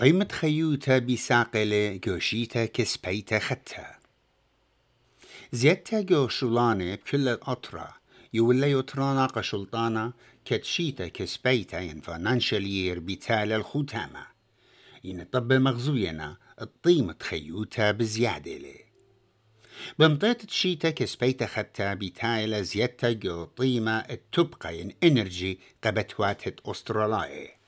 طيمة خيوتا بساقلة جوشيتا كسبيتا ختا زيتا جوشولانة بكل الأطرة يولا يترانا قشلطانا كتشيتا كسبيتا ين فانانشالير بتال الختامة ين طب مغزوينا الطيمة خيوتا بزيادة لي. بمطيت تشيتا كسبيتا ختا بتايلا زيتا جو طيمة التبقى ين إنرجي قبتواتت أسترالائي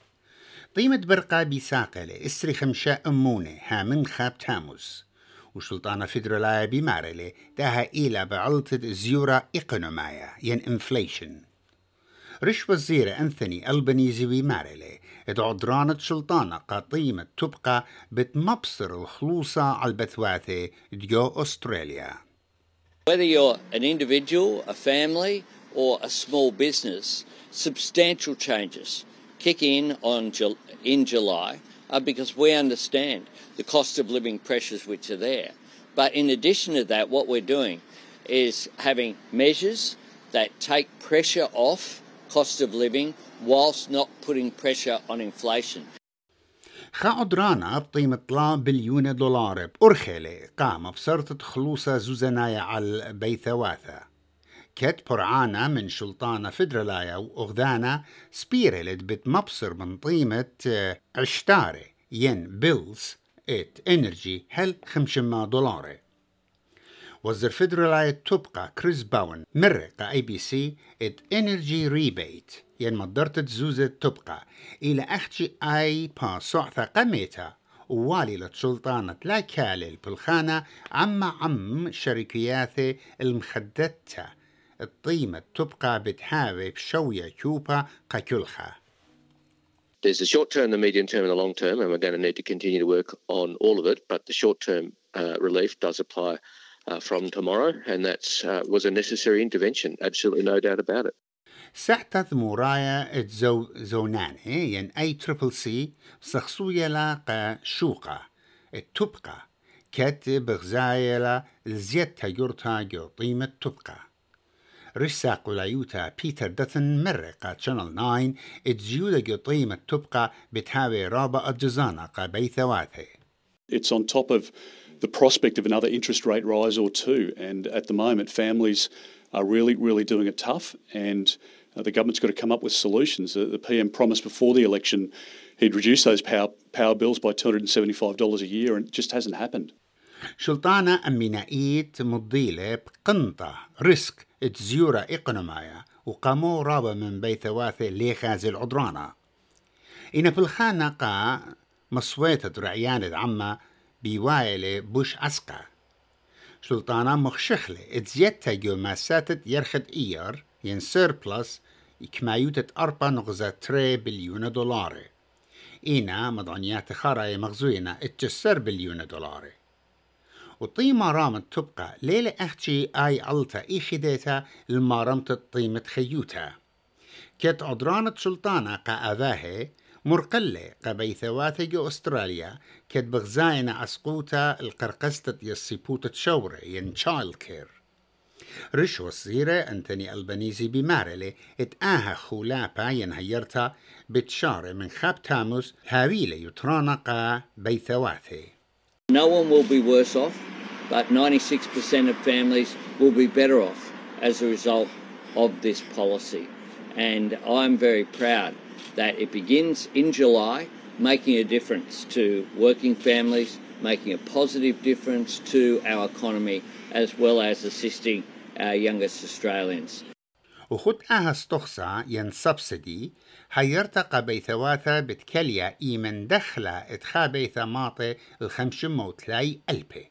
طيمة برقة بساقلة إسري خمشة أمونة ها من خاب تاموس وسلطانة فدرالايا بمارلة داها إيلا بعلطة زيورة إقنومايا ين إنفليشن. رش وزير أنثوني ألبنيزي بمارلة إدعو سلطانة قطيمة تبقى بتمبصر الخلوصة على البثواثة ديو أستراليا. Whether you're an individual, a family, or a small business, substantial changes kick in on in July uh, because we understand the cost of living pressures which are there. But in addition to that, what we're doing is having measures that take pressure off cost of living whilst not putting pressure on inflation. خاعدرانا بقيمة طلا بليون دولار بأرخلة قام بسرطة خلوصة زوزنايا على بيثواثة كت برعانا من شلطانة فدرالايا وأغدانا سبيرلت بتمبصر من قيمة آه، عشتاري ين بيلز إت إنرجي هل خمشما دولار وزر فدرالايا تبقى كريس باون مرقة إي بي سي إت إنرجي ريبيت. ين مدرت زوزة تبقى إلى أختي أي با صعثة قميتا ووالي لسلطانة لا كالل بالخانة عم عم شركياته المخدتة. الطيمة تبقى بتحاوي بشوية كوبا قكلخة There's the short term, the medium term, and the long term, and we're going to need to continue to work on all of it. But the short term uh, relief does apply uh, from tomorrow, and that uh, was a necessary intervention, absolutely no doubt about it. ساعتت مورايا اتزو زونان ين اي تريبل سي سخصوية لا شوقة التبقى كت بغزايلا الزيت يورتا جو طيمة تبقى رسا قلايوتا بيتر دتن مرقة شانل 9 اتزيودا قيمة تبقى بتهاوي رابع الجزانة قبي ثواثي It's on top of the prospect of another interest rate rise or two. And at the moment, families are really, really doing it tough. And uh, the government's got to come up with solutions. The, the PM promised before the election he'd reduce those power, power bills by $275 a year, and it just hasn't happened. شلطانة أمينائيت مضيلة بقنطة. ريسك. تزيورة إقنمايا وقامو رابا من بيثواثة ليخاز العدرانة. إن بالخانة قا مصويتة رعيانة عما بيوايلة بوش عسقا سلطانة مخشخلة. اتزيتا جو ماساتت يرخد إيار. ين سيربلس كمايوتة أربع نغزة تري بليون دولار إينا مضانيات خاراي مغزوينة. اتجسر بليون دولار وطيمة رامت تبقى ليلة أختي آي ألتا إي خديتا المارمت طيمة خيوتا. كت عدرانة سلطانة قا أذاهي مرقلة قبيثواتي جو أستراليا كت بغزاينة أسقوتا القرقستة يصيبوتة شورة ين تشايلد كير رش وصيرة أنتوني ألبانيزي بمارلي اتآها خولابا ينهيرتا بتشارة من خاب تاموس هاويلة يترانا قا بيثواتي No one will be worse off, but 96% of families will be better off as a result of this policy. And I'm very proud that it begins in July, making a difference to working families, making a positive difference to our economy, as well as assisting our youngest Australians. وخد آها ستخصى ين سبسدي هيرتقى بيثواتا بتكليا إيمن دخلة اتخابي ثماطي الخمشم موتلاي ألبي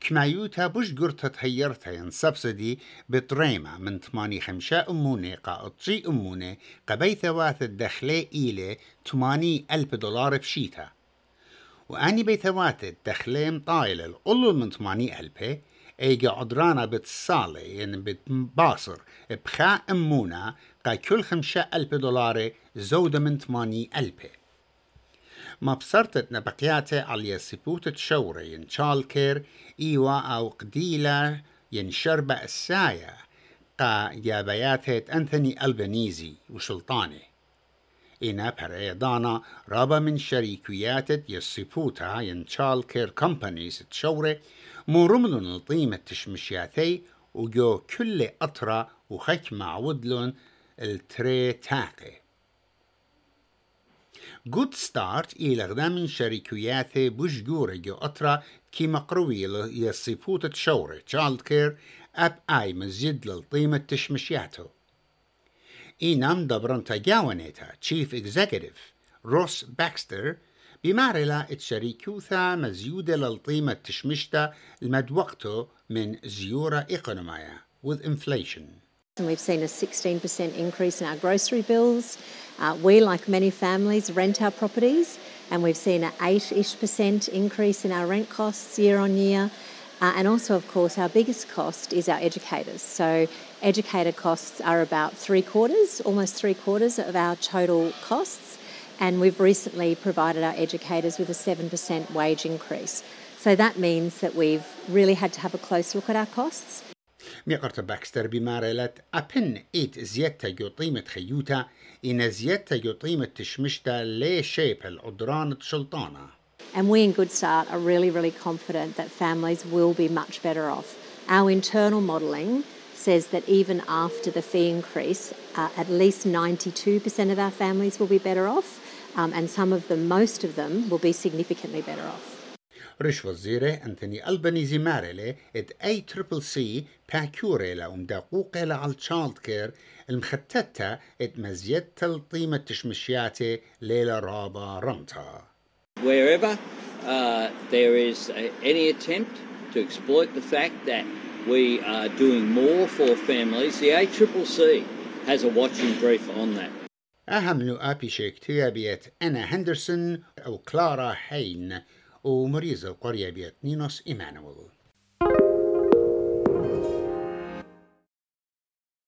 كمايوتا بوش قرطة هيرتا ين سبسدي بطريمة من تماني خمشة أموني قاطشي أموني قبي ثواث الدخلة إيلي تماني ألف دولار بشيتا وأني بيثوات الدخلة مطايلة القلل من تماني ألفي إيجا عدرانا بتصالي يعني بتباصر بخا امونا قا كل خمسة ألف دولار زودة من ثماني ألف. ما بصرتت نبقياتي على تشورة ين شالكير إيوا أو قديلة ين شربة السايا قا جابياتت أنثوني ألبانيزي وسلطاني. إنا بريدانا رابا من شريكيات يصفوتا ينشال كير كومبانيز تشوري مرملون الطيمة تشمشياتي وجو كل أطرا وخك معودلون التري تاقي جود ستارت إلى من شركيات بوشجورة جو أطرا كي مقروي يصيفوت تشورة تشالد كير أب آي مزيد للطيمة تشمشياتو إينام دبرن تجاونيتا تشيف إكزيكتيف روس باكستر بمعرلة اتشريكوثا مزيودة للطيمة تشمشتا المدوقتو من زيورة إقونومية with inflation. And we've seen a 16% increase in our grocery bills. Uh, we, like many families, rent our properties, and we've seen an 8 ish percent increase in our rent costs year on year. Uh, and also, of course, our biggest cost is our educators. So, educator costs are about three quarters, almost three quarters of our total costs. And we've recently provided our educators with a 7% wage increase. So, that means that we've really had to have a close look at our costs. ميقرت باكستر بمارلت أبن إيت زيادة جو طيمة خيوتا إن زيادة جو طيمة تشمشتا لي شيب العدران تشلطانة And we in Good Start are really, really confident that families will be much better off. Our internal modelling says that even after the fee increase, uh, at least 92% of our families will be better off, um, and some of them, most of them, will be significantly better off. رش وزيره أنتوني ألبانيزي مارلي إت أي تريبل سي باكوري لا ومدقوقة على التشالد كير المختتة إت مزيد تلطيمة تشمشياتي ليلة رابا رمتا Wherever uh, there is a, any attempt to exploit the fact that we are doing more for families, the ACCC has a watching brief on that. أهم نؤابي شيكتيا بيت أنا هندرسون أو كلارا هين o humorista Coreia Vietninos Emanuel.